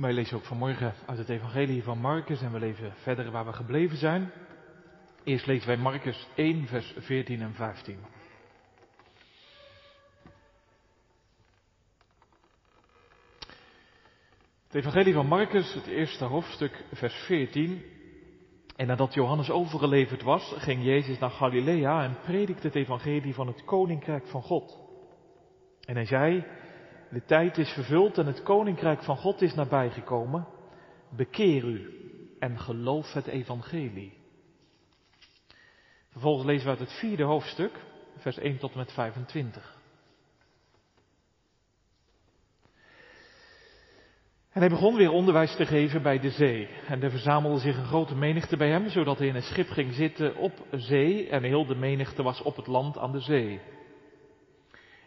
Wij lezen ook vanmorgen uit het Evangelie van Marcus en we leven verder waar we gebleven zijn. Eerst lezen wij Marcus 1, vers 14 en 15. Het Evangelie van Marcus, het eerste hoofdstuk, vers 14. En nadat Johannes overgeleverd was, ging Jezus naar Galilea en predikte het Evangelie van het Koninkrijk van God. En hij zei, de tijd is vervuld en het koninkrijk van God is nabijgekomen. Bekeer u en geloof het evangelie. Vervolgens lezen we uit het vierde hoofdstuk, vers 1 tot en met 25. En hij begon weer onderwijs te geven bij de zee. En er verzamelde zich een grote menigte bij hem, zodat hij in een schip ging zitten op zee. En heel de menigte was op het land aan de zee.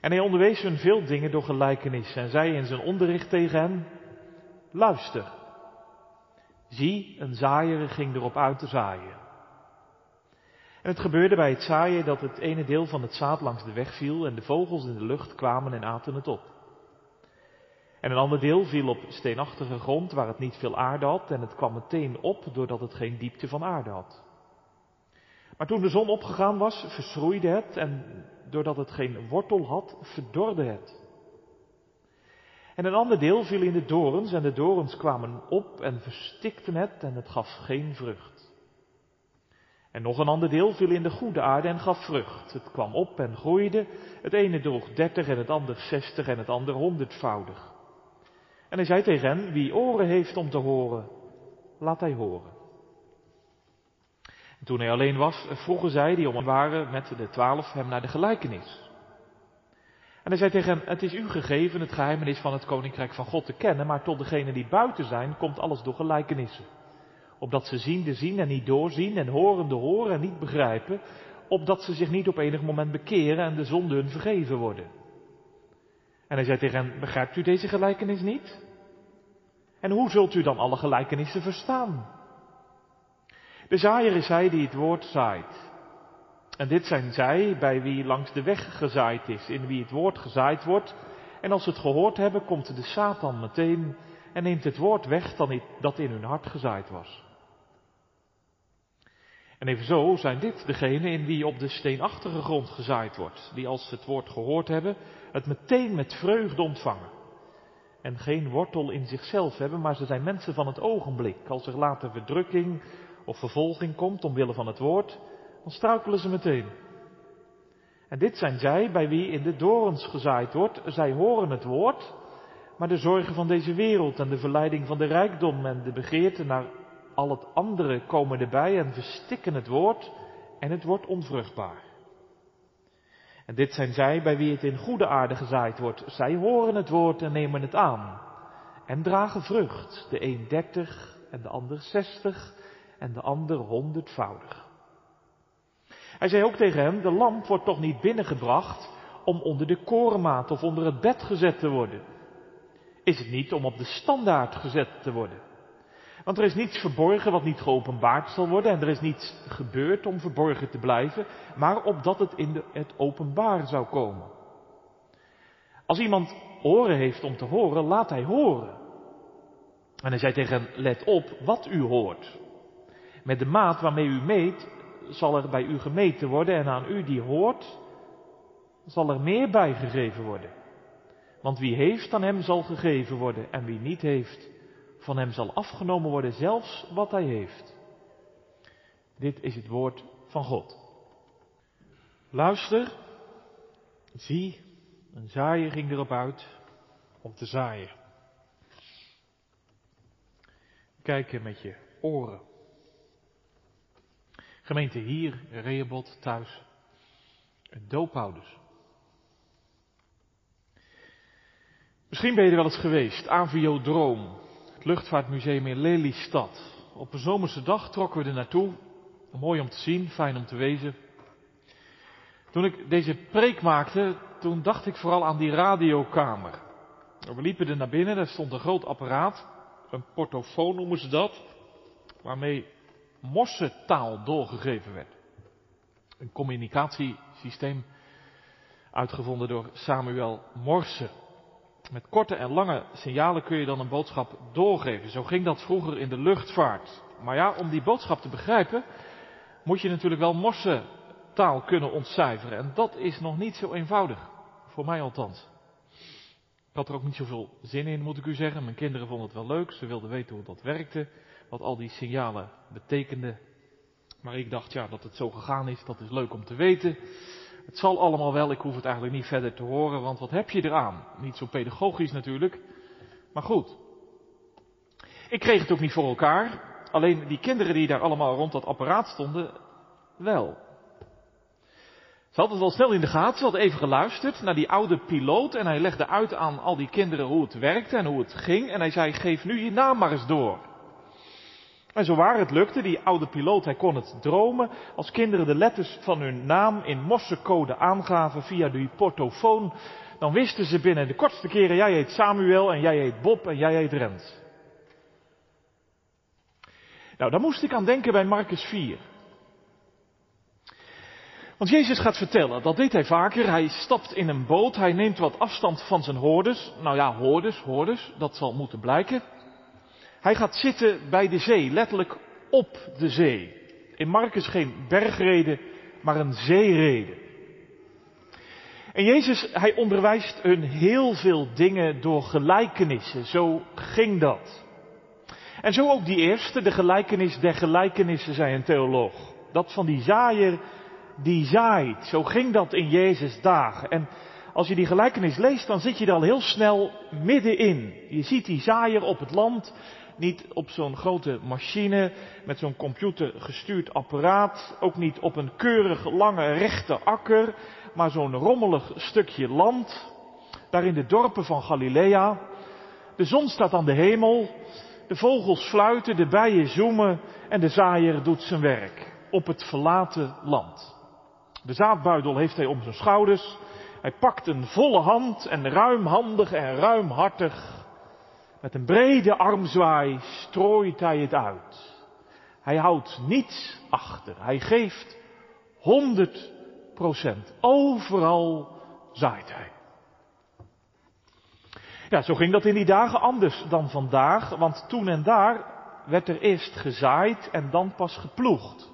En hij onderwees hun veel dingen door gelijkenis en zei in zijn onderricht tegen hen, luister. Zie, een zaaier ging erop uit te zaaien. En het gebeurde bij het zaaien dat het ene deel van het zaad langs de weg viel en de vogels in de lucht kwamen en aten het op. En een ander deel viel op steenachtige grond waar het niet veel aarde had en het kwam meteen op doordat het geen diepte van aarde had. Maar toen de zon opgegaan was, verschroeide het en doordat het geen wortel had, verdorde het. En een ander deel viel in de dorens en de dorens kwamen op en verstikten het en het gaf geen vrucht. En nog een ander deel viel in de goede aarde en gaf vrucht. Het kwam op en groeide. Het ene droeg dertig en het ander zestig en het ander honderdvoudig. En hij zei tegen hen, wie oren heeft om te horen, laat hij horen. En toen hij alleen was, vroegen zij die om hem waren met de twaalf hem naar de gelijkenis. En hij zei tegen hem, het is u gegeven het geheimenis van het koninkrijk van God te kennen, maar tot degenen die buiten zijn, komt alles door gelijkenissen. Opdat ze ziende zien en niet doorzien en horende horen en niet begrijpen, opdat ze zich niet op enig moment bekeren en de zonde hun vergeven worden. En hij zei tegen hen, begrijpt u deze gelijkenis niet? En hoe zult u dan alle gelijkenissen verstaan? De zaaier is hij die het woord zaait. En dit zijn zij bij wie langs de weg gezaaid is, in wie het woord gezaaid wordt. En als ze het gehoord hebben, komt de Satan meteen en neemt het woord weg dat in hun hart gezaaid was. En evenzo zijn dit degenen in wie op de steenachtige grond gezaaid wordt, die als ze het woord gehoord hebben, het meteen met vreugde ontvangen. En geen wortel in zichzelf hebben, maar ze zijn mensen van het ogenblik. Als er later verdrukking of vervolging komt omwille van het woord, dan struikelen ze meteen. En dit zijn zij bij wie in de dorens gezaaid wordt. Zij horen het woord, maar de zorgen van deze wereld en de verleiding van de rijkdom en de begeerte naar al het andere komen erbij en verstikken het woord en het wordt onvruchtbaar. En dit zijn zij bij wie het in goede aarde gezaaid wordt. Zij horen het woord en nemen het aan. En dragen vrucht, de een dertig en de ander zestig en de ander honderdvoudig. Hij zei ook tegen hem, de lamp wordt toch niet binnengebracht om onder de korenmaat of onder het bed gezet te worden. Is het niet om op de standaard gezet te worden? Want er is niets verborgen wat niet geopenbaard zal worden en er is niets gebeurd om verborgen te blijven, maar opdat het in de, het openbaar zou komen. Als iemand oren heeft om te horen, laat hij horen. En hij zei tegen hem, let op wat u hoort. Met de maat waarmee u meet, zal er bij u gemeten worden en aan u die hoort, zal er meer bijgegeven worden. Want wie heeft, aan hem zal gegeven worden en wie niet heeft, van hem zal afgenomen worden zelfs wat hij heeft. Dit is het woord van God. Luister, zie, een zaaier ging erop uit om te zaaien. Kijk met je oren. Gemeente hier, Rehoboth, thuis. Doophouders. Misschien ben je er wel eens geweest. Aviodroom. Het luchtvaartmuseum in Lelystad. Op een zomerse dag trokken we er naartoe. Mooi om te zien, fijn om te wezen. Toen ik deze preek maakte, toen dacht ik vooral aan die radiokamer. We liepen er naar binnen, daar stond een groot apparaat. Een portofoon noemen ze dat. Waarmee morsetaal doorgegeven werd. Een communicatiesysteem uitgevonden door Samuel Morse. Met korte en lange signalen kun je dan een boodschap doorgeven. Zo ging dat vroeger in de luchtvaart. Maar ja, om die boodschap te begrijpen, moet je natuurlijk wel morsentaal kunnen ontcijferen. En dat is nog niet zo eenvoudig. Voor mij althans. Ik had er ook niet zoveel zin in, moet ik u zeggen. Mijn kinderen vonden het wel leuk. Ze wilden weten hoe dat werkte. Wat al die signalen betekenden. Maar ik dacht, ja, dat het zo gegaan is, dat is leuk om te weten. Het zal allemaal wel, ik hoef het eigenlijk niet verder te horen, want wat heb je eraan? Niet zo pedagogisch natuurlijk, maar goed. Ik kreeg het ook niet voor elkaar, alleen die kinderen die daar allemaal rond dat apparaat stonden, wel. Ze hadden het wel snel in de gaten, ze hadden even geluisterd naar die oude piloot en hij legde uit aan al die kinderen hoe het werkte en hoe het ging en hij zei, geef nu je naam maar eens door. En zo waar het lukte, die oude piloot, hij kon het dromen. Als kinderen de letters van hun naam in morsecode aangaven via die portofoon, dan wisten ze binnen de kortste keren, jij heet Samuel en jij heet Bob en jij heet Rens. Nou, daar moest ik aan denken bij Marcus 4. Want Jezus gaat vertellen, dat deed hij vaker, hij stapt in een boot, hij neemt wat afstand van zijn hoorders. Nou ja, hoorders, hoorders, dat zal moeten blijken. Hij gaat zitten bij de zee, letterlijk op de zee. In Marcus geen bergreden, maar een zeereden. En Jezus, hij onderwijst hun heel veel dingen door gelijkenissen. Zo ging dat. En zo ook die eerste, de gelijkenis der gelijkenissen, zei een theoloog. Dat van die zaaier die zaait. Zo ging dat in Jezus dagen. En als je die gelijkenis leest, dan zit je er al heel snel middenin. Je ziet die zaaier op het land niet op zo'n grote machine met zo'n computergestuurd apparaat. Ook niet op een keurig lange rechte akker. Maar zo'n rommelig stukje land. Daar in de dorpen van Galilea. De zon staat aan de hemel. De vogels fluiten, de bijen zoemen en de zaaier doet zijn werk. Op het verlaten land. De zaadbuidel heeft hij om zijn schouders. Hij pakt een volle hand en ruimhandig en ruimhartig met een brede armzwaai strooit hij het uit. Hij houdt niets achter. Hij geeft 100 procent. Overal zaait hij. Ja, zo ging dat in die dagen anders dan vandaag, want toen en daar werd er eerst gezaaid en dan pas geploegd.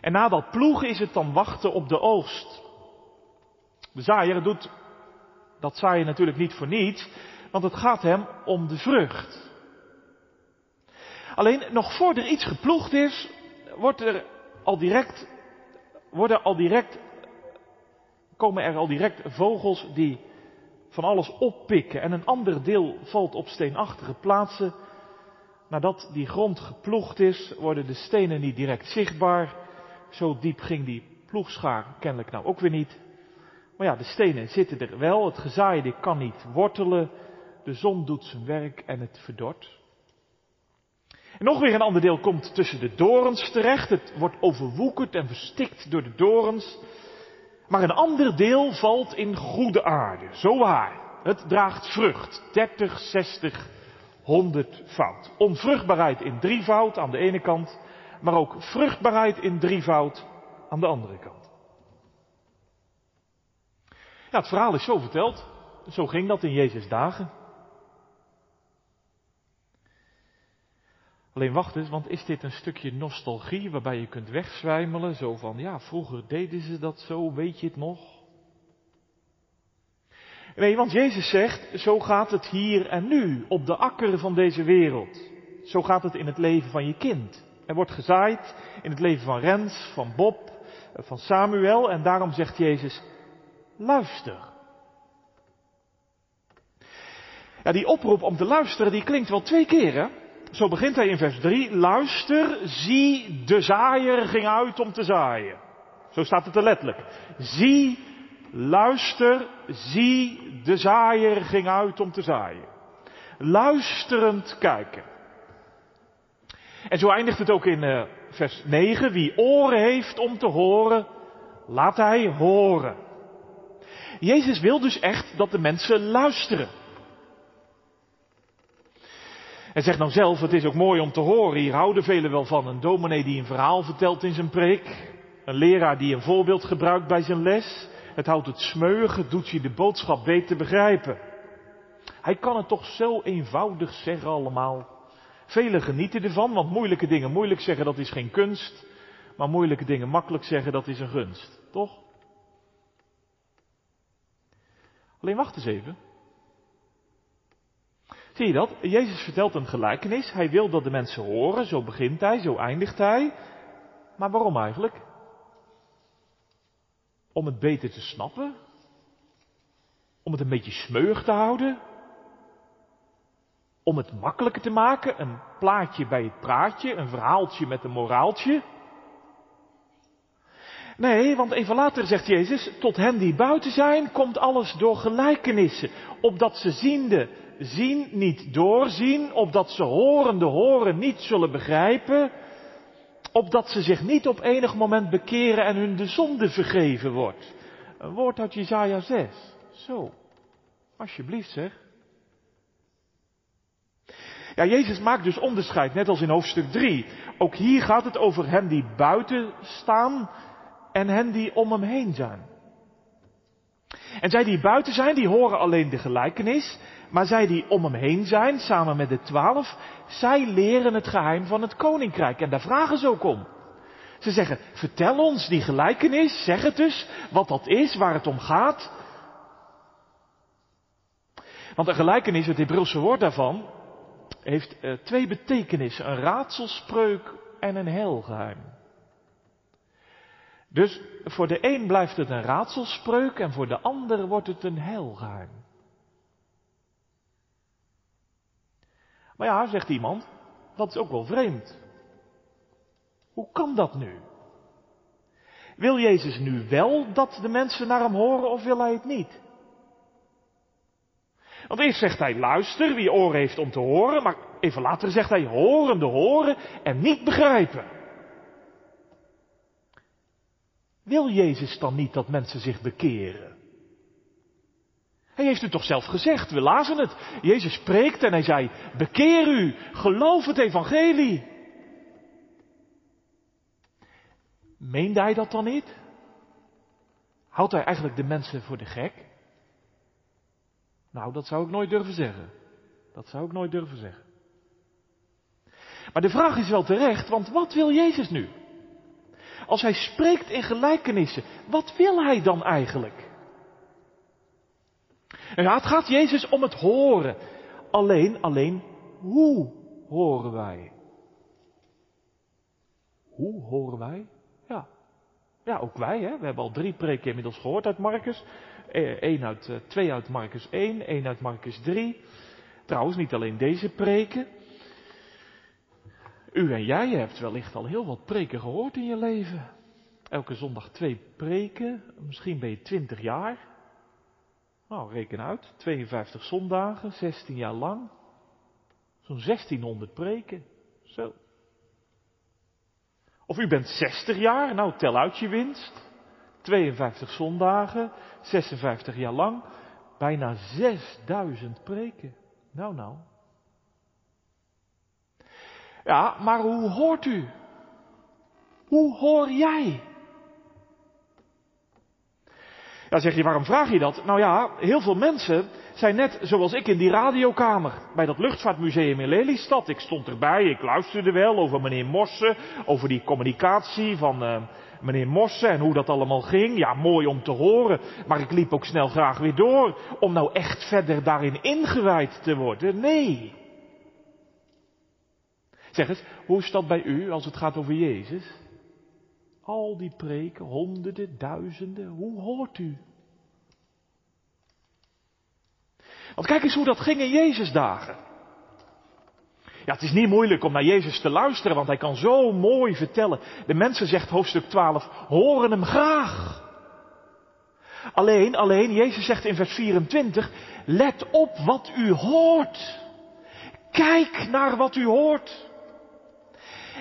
En na dat ploegen is het dan wachten op de oogst. De zaaier doet dat zaaien natuurlijk niet voor niets want het gaat hem om de vrucht. Alleen nog voor er iets geploegd is, wordt er al direct, worden al direct, komen er al direct vogels die van alles oppikken en een ander deel valt op steenachtige plaatsen. Nadat die grond geploegd is, worden de stenen niet direct zichtbaar. Zo diep ging die ploegschaar kennelijk nou ook weer niet. Maar ja, de stenen zitten er wel. Het gezaaide kan niet wortelen. De zon doet zijn werk en het verdort. En nog weer een ander deel komt tussen de dorens terecht. Het wordt overwoekerd en verstikt door de dorens. Maar een ander deel valt in goede aarde. Zo waar. Het draagt vrucht. 30, 60, 100 fout. Onvruchtbaarheid in drievoud aan de ene kant. Maar ook vruchtbaarheid in drievoud aan de andere kant. Ja, het verhaal is zo verteld. Zo ging dat in Jezus' dagen. Alleen wacht eens, want is dit een stukje nostalgie waarbij je kunt wegzwijmelen? Zo van, ja, vroeger deden ze dat zo, weet je het nog? Nee, want Jezus zegt, zo gaat het hier en nu, op de akker van deze wereld. Zo gaat het in het leven van je kind. Er wordt gezaaid in het leven van Rens, van Bob, van Samuel en daarom zegt Jezus, luister. Ja, die oproep om te luisteren, die klinkt wel twee keer, hè? Zo begint hij in vers 3. Luister, zie, de zaaier ging uit om te zaaien. Zo staat het er letterlijk. Zie, luister, zie, de zaaier ging uit om te zaaien. Luisterend kijken. En zo eindigt het ook in uh, vers 9. Wie oren heeft om te horen, laat hij horen. Jezus wil dus echt dat de mensen luisteren. En zegt nou zelf, het is ook mooi om te horen, hier houden velen wel van. Een dominee die een verhaal vertelt in zijn preek. Een leraar die een voorbeeld gebruikt bij zijn les. Het houdt het smeugen, doet je de boodschap beter begrijpen. Hij kan het toch zo eenvoudig zeggen allemaal. Velen genieten ervan, want moeilijke dingen moeilijk zeggen, dat is geen kunst. Maar moeilijke dingen makkelijk zeggen, dat is een gunst. Toch? Alleen wacht eens even. Zie je dat? Jezus vertelt een gelijkenis. Hij wil dat de mensen horen. Zo begint hij, zo eindigt hij. Maar waarom eigenlijk? Om het beter te snappen? Om het een beetje smeug te houden? Om het makkelijker te maken? Een plaatje bij het praatje, een verhaaltje met een moraaltje? Nee, want even later zegt Jezus, tot hen die buiten zijn, komt alles door gelijkenissen, opdat ze ziende zien niet doorzien, opdat ze horende horen niet zullen begrijpen, opdat ze zich niet op enig moment bekeren en hun de zonde vergeven wordt. Een woord uit Jezaja 6. Zo, alsjeblieft zeg. Ja, Jezus maakt dus onderscheid, net als in hoofdstuk 3. Ook hier gaat het over hen die buiten staan en hen die om hem heen zijn. En zij die buiten zijn, die horen alleen de gelijkenis. Maar zij die om hem heen zijn, samen met de twaalf, zij leren het geheim van het koninkrijk. En daar vragen ze ook om. Ze zeggen, vertel ons die gelijkenis, zeg het dus, wat dat is, waar het om gaat. Want een gelijkenis, het Hebreeuwse woord daarvan, heeft uh, twee betekenissen. Een raadselspreuk en een helgeheim. Dus voor de een blijft het een raadselspreuk en voor de ander wordt het een heilgeheim. Maar ja, zegt iemand, dat is ook wel vreemd. Hoe kan dat nu? Wil Jezus nu wel dat de mensen naar hem horen of wil hij het niet? Want eerst zegt hij luister, wie oren heeft om te horen, maar even later zegt hij horende horen en niet begrijpen. Wil Jezus dan niet dat mensen zich bekeren? Hij heeft u toch zelf gezegd, we lazen het. Jezus spreekt en hij zei, bekeer u, geloof het evangelie. Meende hij dat dan niet? Houdt hij eigenlijk de mensen voor de gek? Nou, dat zou ik nooit durven zeggen. Dat zou ik nooit durven zeggen. Maar de vraag is wel terecht, want wat wil Jezus nu? Als hij spreekt in gelijkenissen, wat wil hij dan eigenlijk? Ja, het gaat Jezus om het horen. Alleen, alleen, hoe horen wij? Hoe horen wij? Ja. Ja, ook wij, hè. We hebben al drie preken inmiddels gehoord uit Marcus. Eén uit, eh, twee uit Marcus 1, één uit Marcus 3. Trouwens, niet alleen deze preken. U en jij hebt wellicht al heel wat preken gehoord in je leven. Elke zondag twee preken, misschien ben je twintig jaar. Nou, reken uit, 52 zondagen, 16 jaar lang. Zo'n 1600 preken. Zo. Of u bent 60 jaar, nou tel uit je winst. 52 zondagen, 56 jaar lang, bijna 6000 preken. Nou, nou. Ja, maar hoe hoort u? Hoe hoor jij? Ja, zeg je, waarom vraag je dat? Nou ja, heel veel mensen zijn net zoals ik in die radiokamer bij dat luchtvaartmuseum in Lelystad. Ik stond erbij, ik luisterde wel over meneer Mossen, over die communicatie van uh, meneer Mossen en hoe dat allemaal ging. Ja, mooi om te horen, maar ik liep ook snel graag weer door om nou echt verder daarin ingewijd te worden. Nee. Zeg eens, hoe is dat bij u als het gaat over Jezus? Al die preken, honderden, duizenden, hoe hoort u? Want kijk eens hoe dat ging in Jezus dagen. Ja, het is niet moeilijk om naar Jezus te luisteren, want hij kan zo mooi vertellen. De mensen, zegt hoofdstuk 12, horen hem graag. Alleen, alleen, Jezus zegt in vers 24, let op wat u hoort. Kijk naar wat u hoort.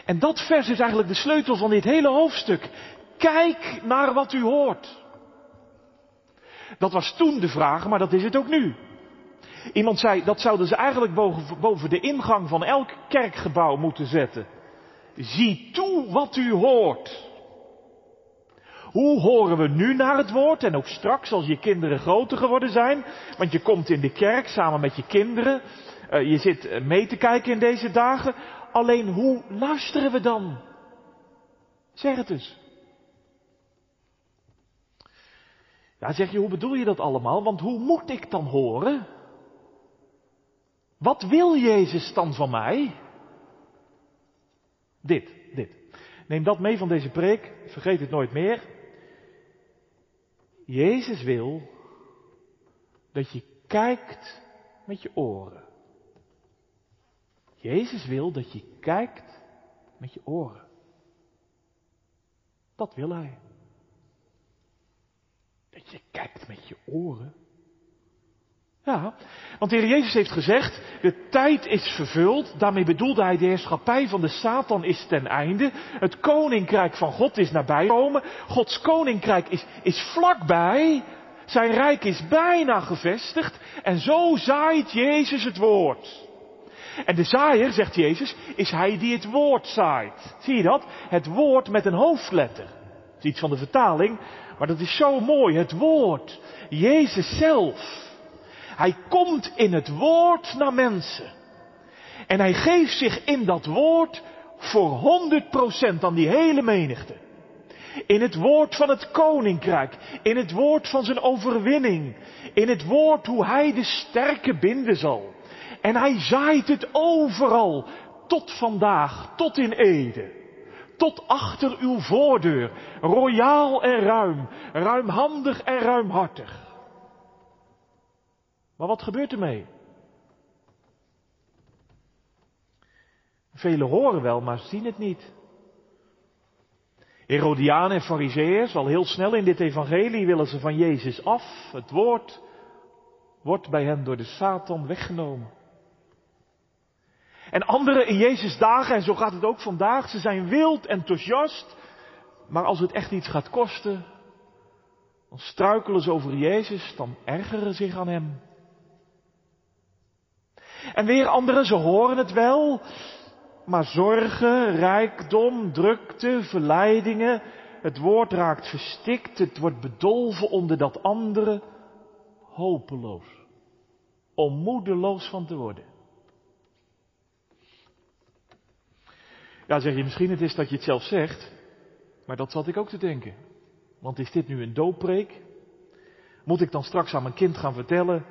En dat vers is eigenlijk de sleutel van dit hele hoofdstuk. Kijk naar wat u hoort. Dat was toen de vraag, maar dat is het ook nu. Iemand zei, dat zouden ze eigenlijk boven, boven de ingang van elk kerkgebouw moeten zetten. Zie toe wat u hoort. Hoe horen we nu naar het woord en ook straks als je kinderen groter geworden zijn? Want je komt in de kerk samen met je kinderen. Uh, je zit mee te kijken in deze dagen. Alleen hoe luisteren we dan? Zeg het eens. Ja, zeg je, hoe bedoel je dat allemaal? Want hoe moet ik dan horen? Wat wil Jezus dan van mij? Dit, dit. Neem dat mee van deze preek, vergeet het nooit meer. Jezus wil dat je kijkt met je oren. Jezus wil dat je kijkt met je oren. Dat wil Hij. Dat je kijkt met je oren. Ja, want de Heer Jezus heeft gezegd, de tijd is vervuld. Daarmee bedoelde hij de heerschappij van de Satan is ten einde. Het koninkrijk van God is nabijgekomen. Gods koninkrijk is, is vlakbij. Zijn rijk is bijna gevestigd. En zo zaait Jezus het woord. En de zaaier, zegt Jezus, is hij die het woord zaait. Zie je dat? Het woord met een hoofdletter. Dat is iets van de vertaling, maar dat is zo mooi. Het woord. Jezus zelf. Hij komt in het woord naar mensen. En hij geeft zich in dat woord voor 100% aan die hele menigte. In het woord van het koninkrijk, in het woord van zijn overwinning, in het woord hoe hij de sterke binden zal. En hij zaait het overal, tot vandaag, tot in Ede. Tot achter uw voordeur, royaal en ruim, ruimhandig en ruimhartig. Maar wat gebeurt ermee? Velen horen wel, maar zien het niet. Herodianen en fariseërs, al heel snel in dit evangelie, willen ze van Jezus af. Het woord wordt bij hen door de Satan weggenomen. En anderen in Jezus dagen, en zo gaat het ook vandaag, ze zijn wild enthousiast, maar als het echt iets gaat kosten, dan struikelen ze over Jezus, dan ergeren zich aan Hem. En weer anderen, ze horen het wel, maar zorgen, rijkdom, drukte, verleidingen, het woord raakt verstikt, het wordt bedolven onder dat andere, hopeloos, om moedeloos van te worden. Ja, zeg je misschien het is dat je het zelf zegt, maar dat zat ik ook te denken. Want is dit nu een dooppreek? Moet ik dan straks aan mijn kind gaan vertellen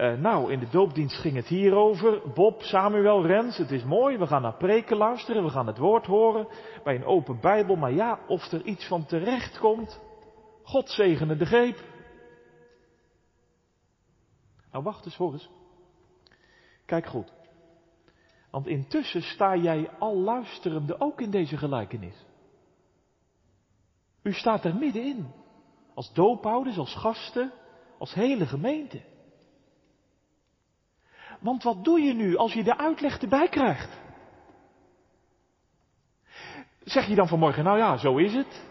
uh, nou, in de doopdienst ging het hierover. Bob, Samuel, Rens, het is mooi. We gaan naar preken luisteren. We gaan het woord horen. Bij een open Bijbel. Maar ja, of er iets van terecht komt. God zegene de greep. Nou, wacht eens, hoor. Kijk goed. Want intussen sta jij al luisterende ook in deze gelijkenis. U staat er middenin. Als doophouders, als gasten, als hele gemeente. Want wat doe je nu als je de uitleg erbij krijgt? Zeg je dan vanmorgen, nou ja, zo is het.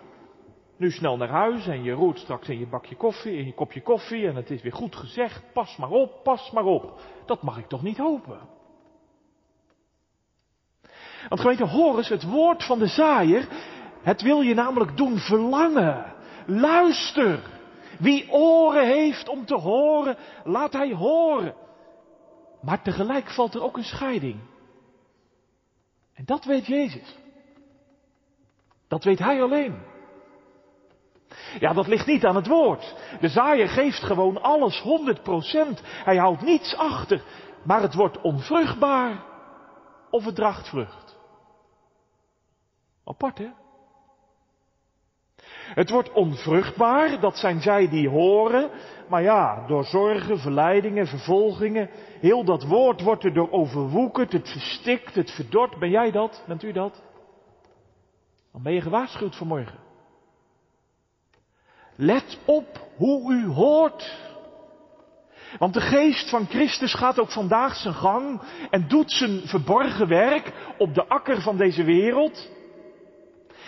Nu snel naar huis en je roert straks in je bakje koffie, in je kopje koffie en het is weer goed gezegd. Pas maar op, pas maar op. Dat mag ik toch niet hopen. Want gemeente, hoor het woord van de zaaier, het wil je namelijk doen verlangen. Luister. Wie oren heeft om te horen, laat hij horen. Maar tegelijk valt er ook een scheiding. En dat weet Jezus. Dat weet Hij alleen. Ja, dat ligt niet aan het woord. De zaaier geeft gewoon alles 100%. Hij houdt niets achter. Maar het wordt onvruchtbaar of het draagt vrucht. Apart, hè? Het wordt onvruchtbaar, dat zijn zij die horen, maar ja, door zorgen, verleidingen, vervolgingen, heel dat woord wordt er door overwoekerd, het verstikt, het verdort. Ben jij dat? Bent u dat? Dan ben je gewaarschuwd vanmorgen. Let op hoe u hoort. Want de geest van Christus gaat ook vandaag zijn gang en doet zijn verborgen werk op de akker van deze wereld.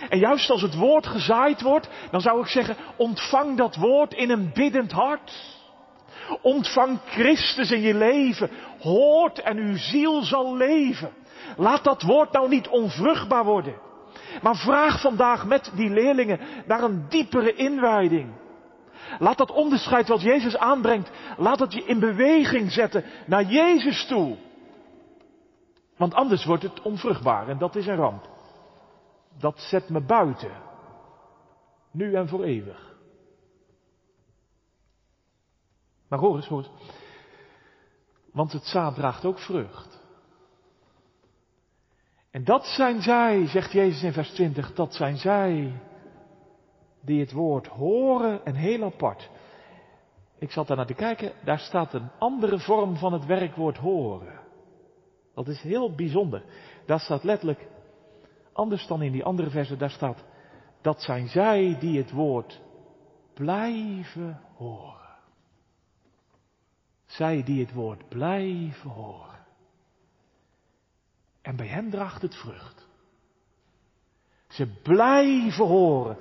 En juist als het woord gezaaid wordt, dan zou ik zeggen, ontvang dat woord in een biddend hart. Ontvang Christus in je leven. Hoort en uw ziel zal leven. Laat dat woord nou niet onvruchtbaar worden. Maar vraag vandaag met die leerlingen naar een diepere inwijding. Laat dat onderscheid wat Jezus aanbrengt, laat het je in beweging zetten naar Jezus toe. Want anders wordt het onvruchtbaar en dat is een ramp. Dat zet me buiten. Nu en voor eeuwig. Maar hoor eens, hoor. Want het zaad draagt ook vrucht. En dat zijn zij, zegt Jezus in vers 20, dat zijn zij die het woord horen en heel apart. Ik zat daar naar te kijken, daar staat een andere vorm van het werkwoord horen. Dat is heel bijzonder. Daar staat letterlijk, anders dan in die andere versen, daar staat, dat zijn zij die het woord blijven horen. Zij die het woord blijven horen. En bij hen draagt het vrucht. Ze blijven horen.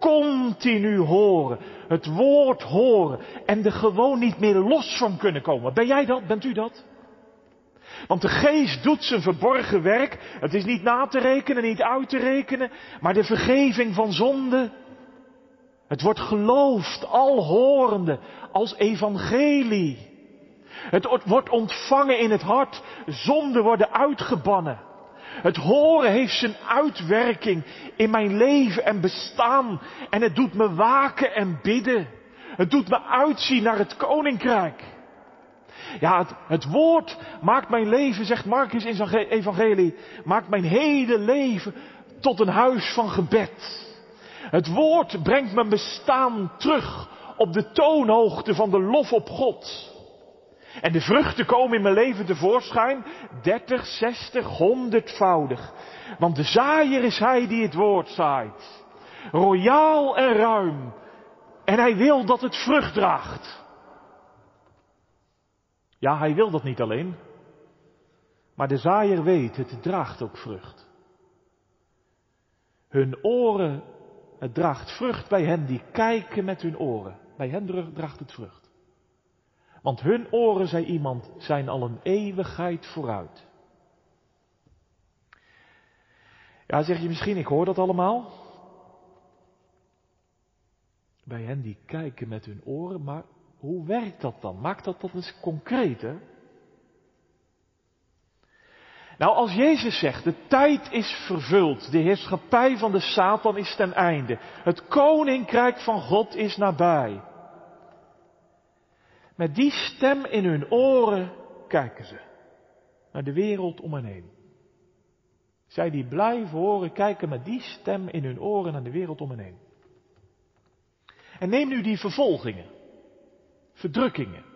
Continu horen. Het woord horen. En er gewoon niet meer los van kunnen komen. Ben jij dat? Bent u dat? Want de geest doet zijn verborgen werk. Het is niet na te rekenen, niet uit te rekenen. Maar de vergeving van zonde. Het wordt geloofd, al horende, als evangelie. Het wordt ontvangen in het hart. Zonden worden uitgebannen. Het horen heeft zijn uitwerking in mijn leven en bestaan. En het doet me waken en bidden. Het doet me uitzien naar het koninkrijk. Ja, het, woord maakt mijn leven, zegt Marcus in zijn evangelie, maakt mijn hele leven tot een huis van gebed. Het woord brengt mijn bestaan terug op de toonhoogte van de lof op God. En de vruchten komen in mijn leven tevoorschijn, 30, 60, honderdvoudig. Want de zaaier is hij die het woord zaait. Royaal en ruim. En hij wil dat het vrucht draagt. Ja, hij wil dat niet alleen. Maar de zaaier weet, het draagt ook vrucht. Hun oren, het draagt vrucht bij hen die kijken met hun oren. Bij hen draagt het vrucht. Want hun oren, zei iemand, zijn al een eeuwigheid vooruit. Ja, zeg je misschien, ik hoor dat allemaal. Bij hen die kijken met hun oren, maar hoe werkt dat dan? Maakt dat dat eens concreet, hè? Nou, als Jezus zegt, de tijd is vervuld, de heerschappij van de Satan is ten einde, het koninkrijk van God is nabij. Met die stem in hun oren kijken ze naar de wereld om hen heen. Zij die blijven horen, kijken met die stem in hun oren naar de wereld om hen heen. En neem nu die vervolgingen, verdrukkingen.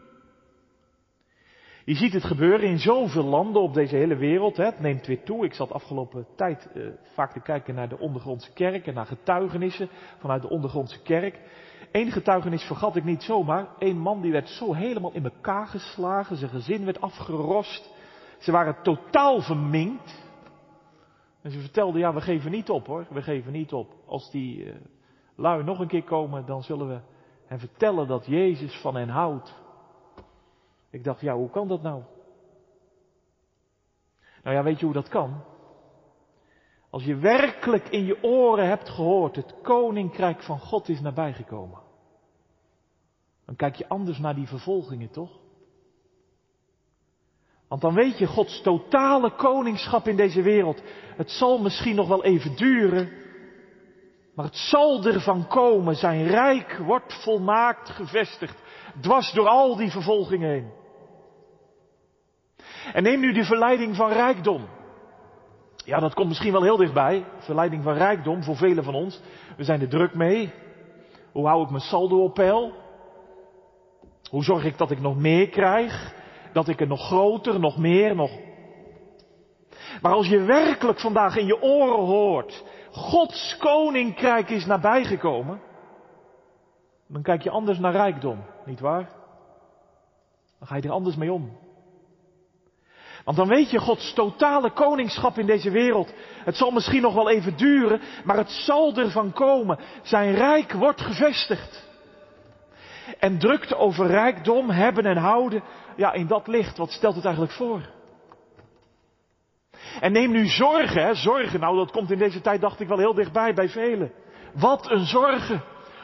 Je ziet het gebeuren in zoveel landen op deze hele wereld. Hè. Het neemt weer toe. Ik zat afgelopen tijd eh, vaak te kijken naar de ondergrondse kerk en naar getuigenissen vanuit de ondergrondse kerk. Eén getuigenis vergat ik niet zomaar. Eén man die werd zo helemaal in elkaar geslagen. Zijn gezin werd afgerost. Ze waren totaal verminkt. En ze vertelden, ja, we geven niet op hoor. We geven niet op. Als die uh, lui nog een keer komen, dan zullen we hen vertellen dat Jezus van hen houdt. Ik dacht, ja, hoe kan dat nou? Nou ja, weet je hoe dat kan? Als je werkelijk in je oren hebt gehoord, het koninkrijk van God is nabijgekomen. Dan kijk je anders naar die vervolgingen, toch? Want dan weet je, Gods totale koningschap in deze wereld, het zal misschien nog wel even duren, maar het zal ervan komen, zijn rijk wordt volmaakt gevestigd, dwars door al die vervolgingen heen. En neem nu die verleiding van rijkdom. Ja, dat komt misschien wel heel dichtbij. Verleiding van rijkdom voor velen van ons. We zijn er druk mee. Hoe hou ik mijn saldo op peil? Hoe zorg ik dat ik nog meer krijg? Dat ik er nog groter, nog meer, nog. Maar als je werkelijk vandaag in je oren hoort, Gods koninkrijk is nabijgekomen, dan kijk je anders naar rijkdom, niet waar? Dan ga je er anders mee om. Want dan weet je Gods totale koningschap in deze wereld. Het zal misschien nog wel even duren, maar het zal ervan komen. Zijn rijk wordt gevestigd. En drukte over rijkdom, hebben en houden. Ja, in dat licht, wat stelt het eigenlijk voor? En neem nu zorgen, hè, zorgen. Nou, dat komt in deze tijd, dacht ik wel heel dichtbij bij velen. Wat een zorgen.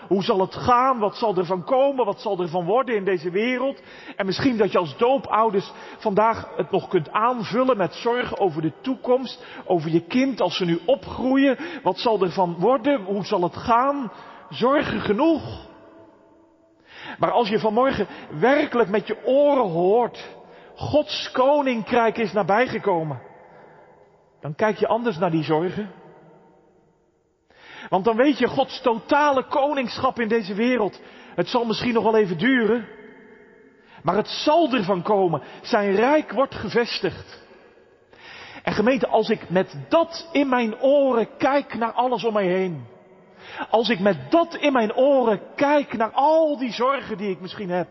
Hoe zal het gaan? Wat zal er van komen? Wat zal er van worden in deze wereld? En misschien dat je als doopouders vandaag het nog kunt aanvullen met zorgen over de toekomst, over je kind als ze nu opgroeien. Wat zal er van worden? Hoe zal het gaan? Zorgen genoeg. Maar als je vanmorgen werkelijk met je oren hoort, Gods koninkrijk is nabijgekomen, dan kijk je anders naar die zorgen. Want dan weet je Gods totale koningschap in deze wereld. Het zal misschien nog wel even duren. Maar het zal ervan komen. Zijn rijk wordt gevestigd. En gemeente, als ik met dat in mijn oren kijk naar alles om mij heen. Als ik met dat in mijn oren kijk naar al die zorgen die ik misschien heb.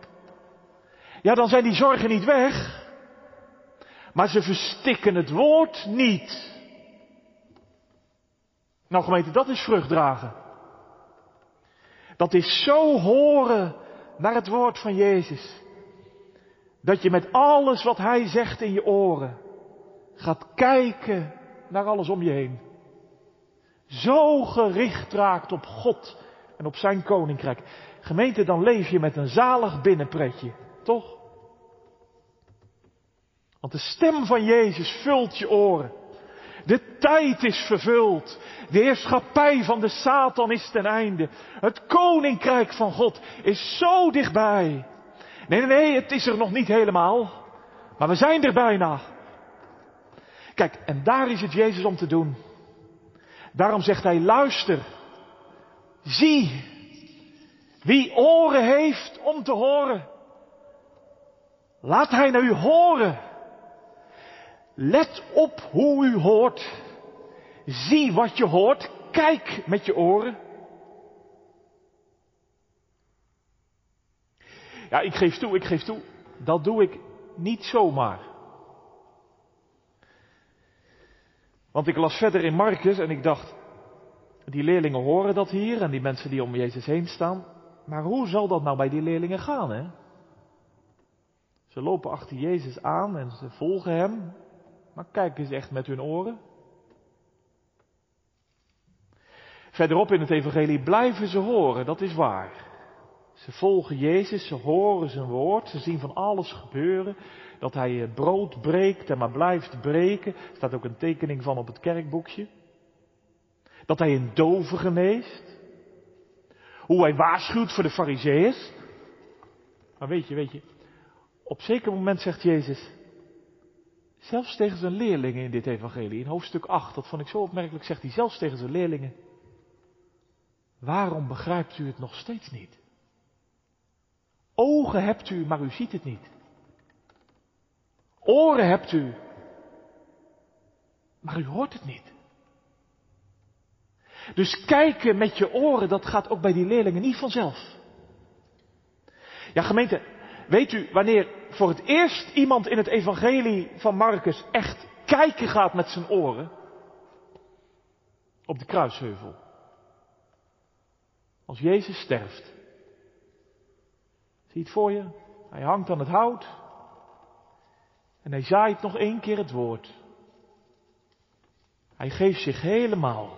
Ja, dan zijn die zorgen niet weg. Maar ze verstikken het woord niet. Nou gemeente, dat is vrucht dragen. Dat is zo horen naar het woord van Jezus. Dat je met alles wat Hij zegt in je oren gaat kijken naar alles om je heen. Zo gericht raakt op God en op Zijn koninkrijk. Gemeente, dan leef je met een zalig binnenpretje, toch? Want de stem van Jezus vult je oren. De tijd is vervuld. De heerschappij van de Satan is ten einde. Het koninkrijk van God is zo dichtbij. Nee, nee, nee, het is er nog niet helemaal. Maar we zijn er bijna. Kijk, en daar is het Jezus om te doen. Daarom zegt hij, luister. Zie. Wie oren heeft om te horen. Laat hij naar u horen. Let op hoe u hoort. Zie wat je hoort. Kijk met je oren. Ja, ik geef toe, ik geef toe. Dat doe ik niet zomaar. Want ik las verder in Marcus en ik dacht, die leerlingen horen dat hier en die mensen die om Jezus heen staan. Maar hoe zal dat nou bij die leerlingen gaan, hè? Ze lopen achter Jezus aan en ze volgen hem. Maar kijken ze echt met hun oren? Verderop in het evangelie blijven ze horen, dat is waar. Ze volgen Jezus, ze horen zijn woord, ze zien van alles gebeuren. Dat hij brood breekt en maar blijft breken. Er staat ook een tekening van op het kerkboekje. Dat hij een dove geneest. Hoe hij waarschuwt voor de fariseeërs. Maar weet je, weet je, op zeker moment zegt Jezus, zelfs tegen zijn leerlingen in dit evangelie, in hoofdstuk 8, dat vond ik zo opmerkelijk, zegt hij zelfs tegen zijn leerlingen, waarom begrijpt u het nog steeds niet? Ogen hebt u, maar u ziet het niet. Oren hebt u, maar u hoort het niet. Dus kijken met je oren, dat gaat ook bij die leerlingen niet vanzelf. Ja, gemeente, weet u wanneer voor het eerst iemand in het evangelie van Marcus echt kijken gaat met zijn oren? Op de kruisheuvel. Als Jezus sterft. Zie het voor je? Hij hangt aan het hout. En hij zaait nog één keer het woord. Hij geeft zich helemaal.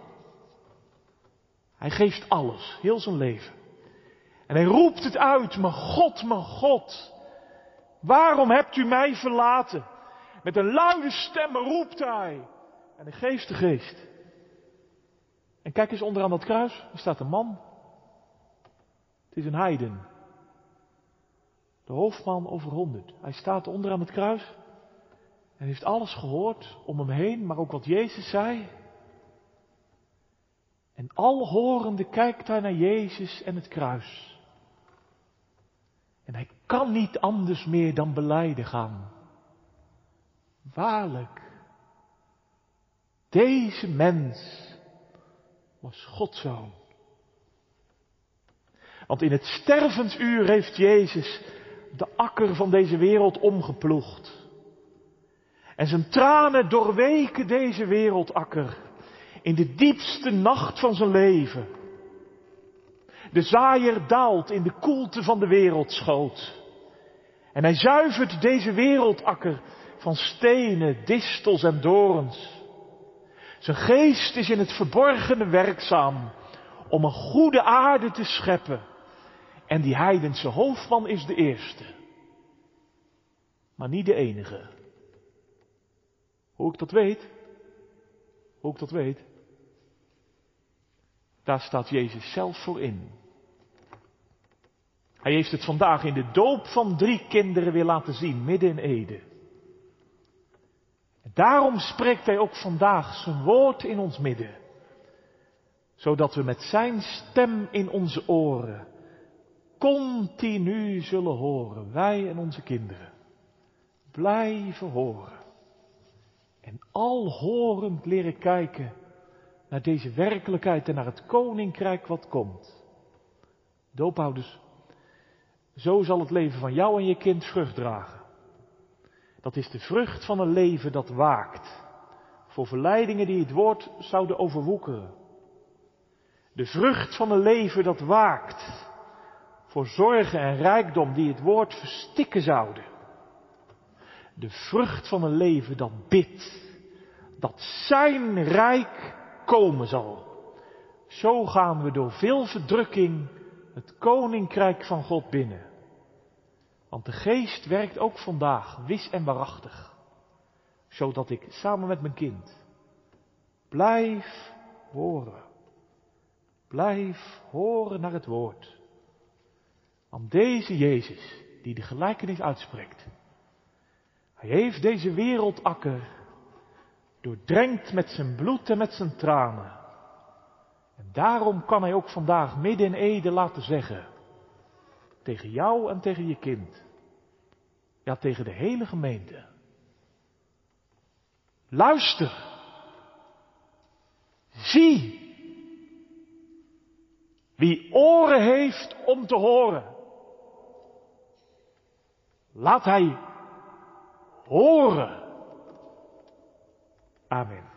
Hij geeft alles, heel zijn leven. En hij roept het uit, mijn God, mijn God. Waarom hebt u mij verlaten? Met een luide stem roept hij. En hij geeft de geest. En kijk eens onderaan dat kruis, er staat een man. Het is een heiden. De hoofdman over honderd. Hij staat onderaan het kruis. En heeft alles gehoord om hem heen, maar ook wat Jezus zei. En al horende kijkt hij naar Jezus en het kruis. En hij kan niet anders meer dan beleiden gaan. Waarlijk, deze mens was Godzoon. Want in het stervensuur heeft Jezus de akker van deze wereld omgeploegd. En zijn tranen doorweken deze wereldakker in de diepste nacht van zijn leven. De zaaier daalt in de koelte van de wereldschoot. En hij zuivert deze wereldakker van stenen, distels en dorens. Zijn geest is in het verborgene werkzaam om een goede aarde te scheppen. En die heidense hoofdman is de eerste. Maar niet de enige. Hoe ik dat weet? Hoe ik dat weet? Daar staat Jezus zelf voor in. Hij heeft het vandaag in de doop van drie kinderen weer laten zien, midden in Ede. Daarom spreekt hij ook vandaag zijn woord in ons midden. Zodat we met zijn stem in onze oren continu zullen horen, wij en onze kinderen. Blijven horen. En al horend leren kijken naar deze werkelijkheid en naar het koninkrijk wat komt. Doophouders, zo zal het leven van jou en je kind vrucht dragen. Dat is de vrucht van een leven dat waakt. Voor verleidingen die het woord zouden overwoekeren. De vrucht van een leven dat waakt. Voor zorgen en rijkdom die het woord verstikken zouden. De vrucht van een leven dat bidt. Dat zijn rijk komen zal. Zo gaan we door veel verdrukking het koninkrijk van God binnen. Want de geest werkt ook vandaag wis en waarachtig. Zodat ik samen met mijn kind blijf horen. Blijf horen naar het woord. Want deze Jezus, die de gelijkenis uitspreekt, hij heeft deze wereldakker doordrenkt met zijn bloed en met zijn tranen. En daarom kan hij ook vandaag midden in Ede laten zeggen, tegen jou en tegen je kind, ja tegen de hele gemeente. Luister. Zie. Wie oren heeft om te horen. Laat hij horen. Amen.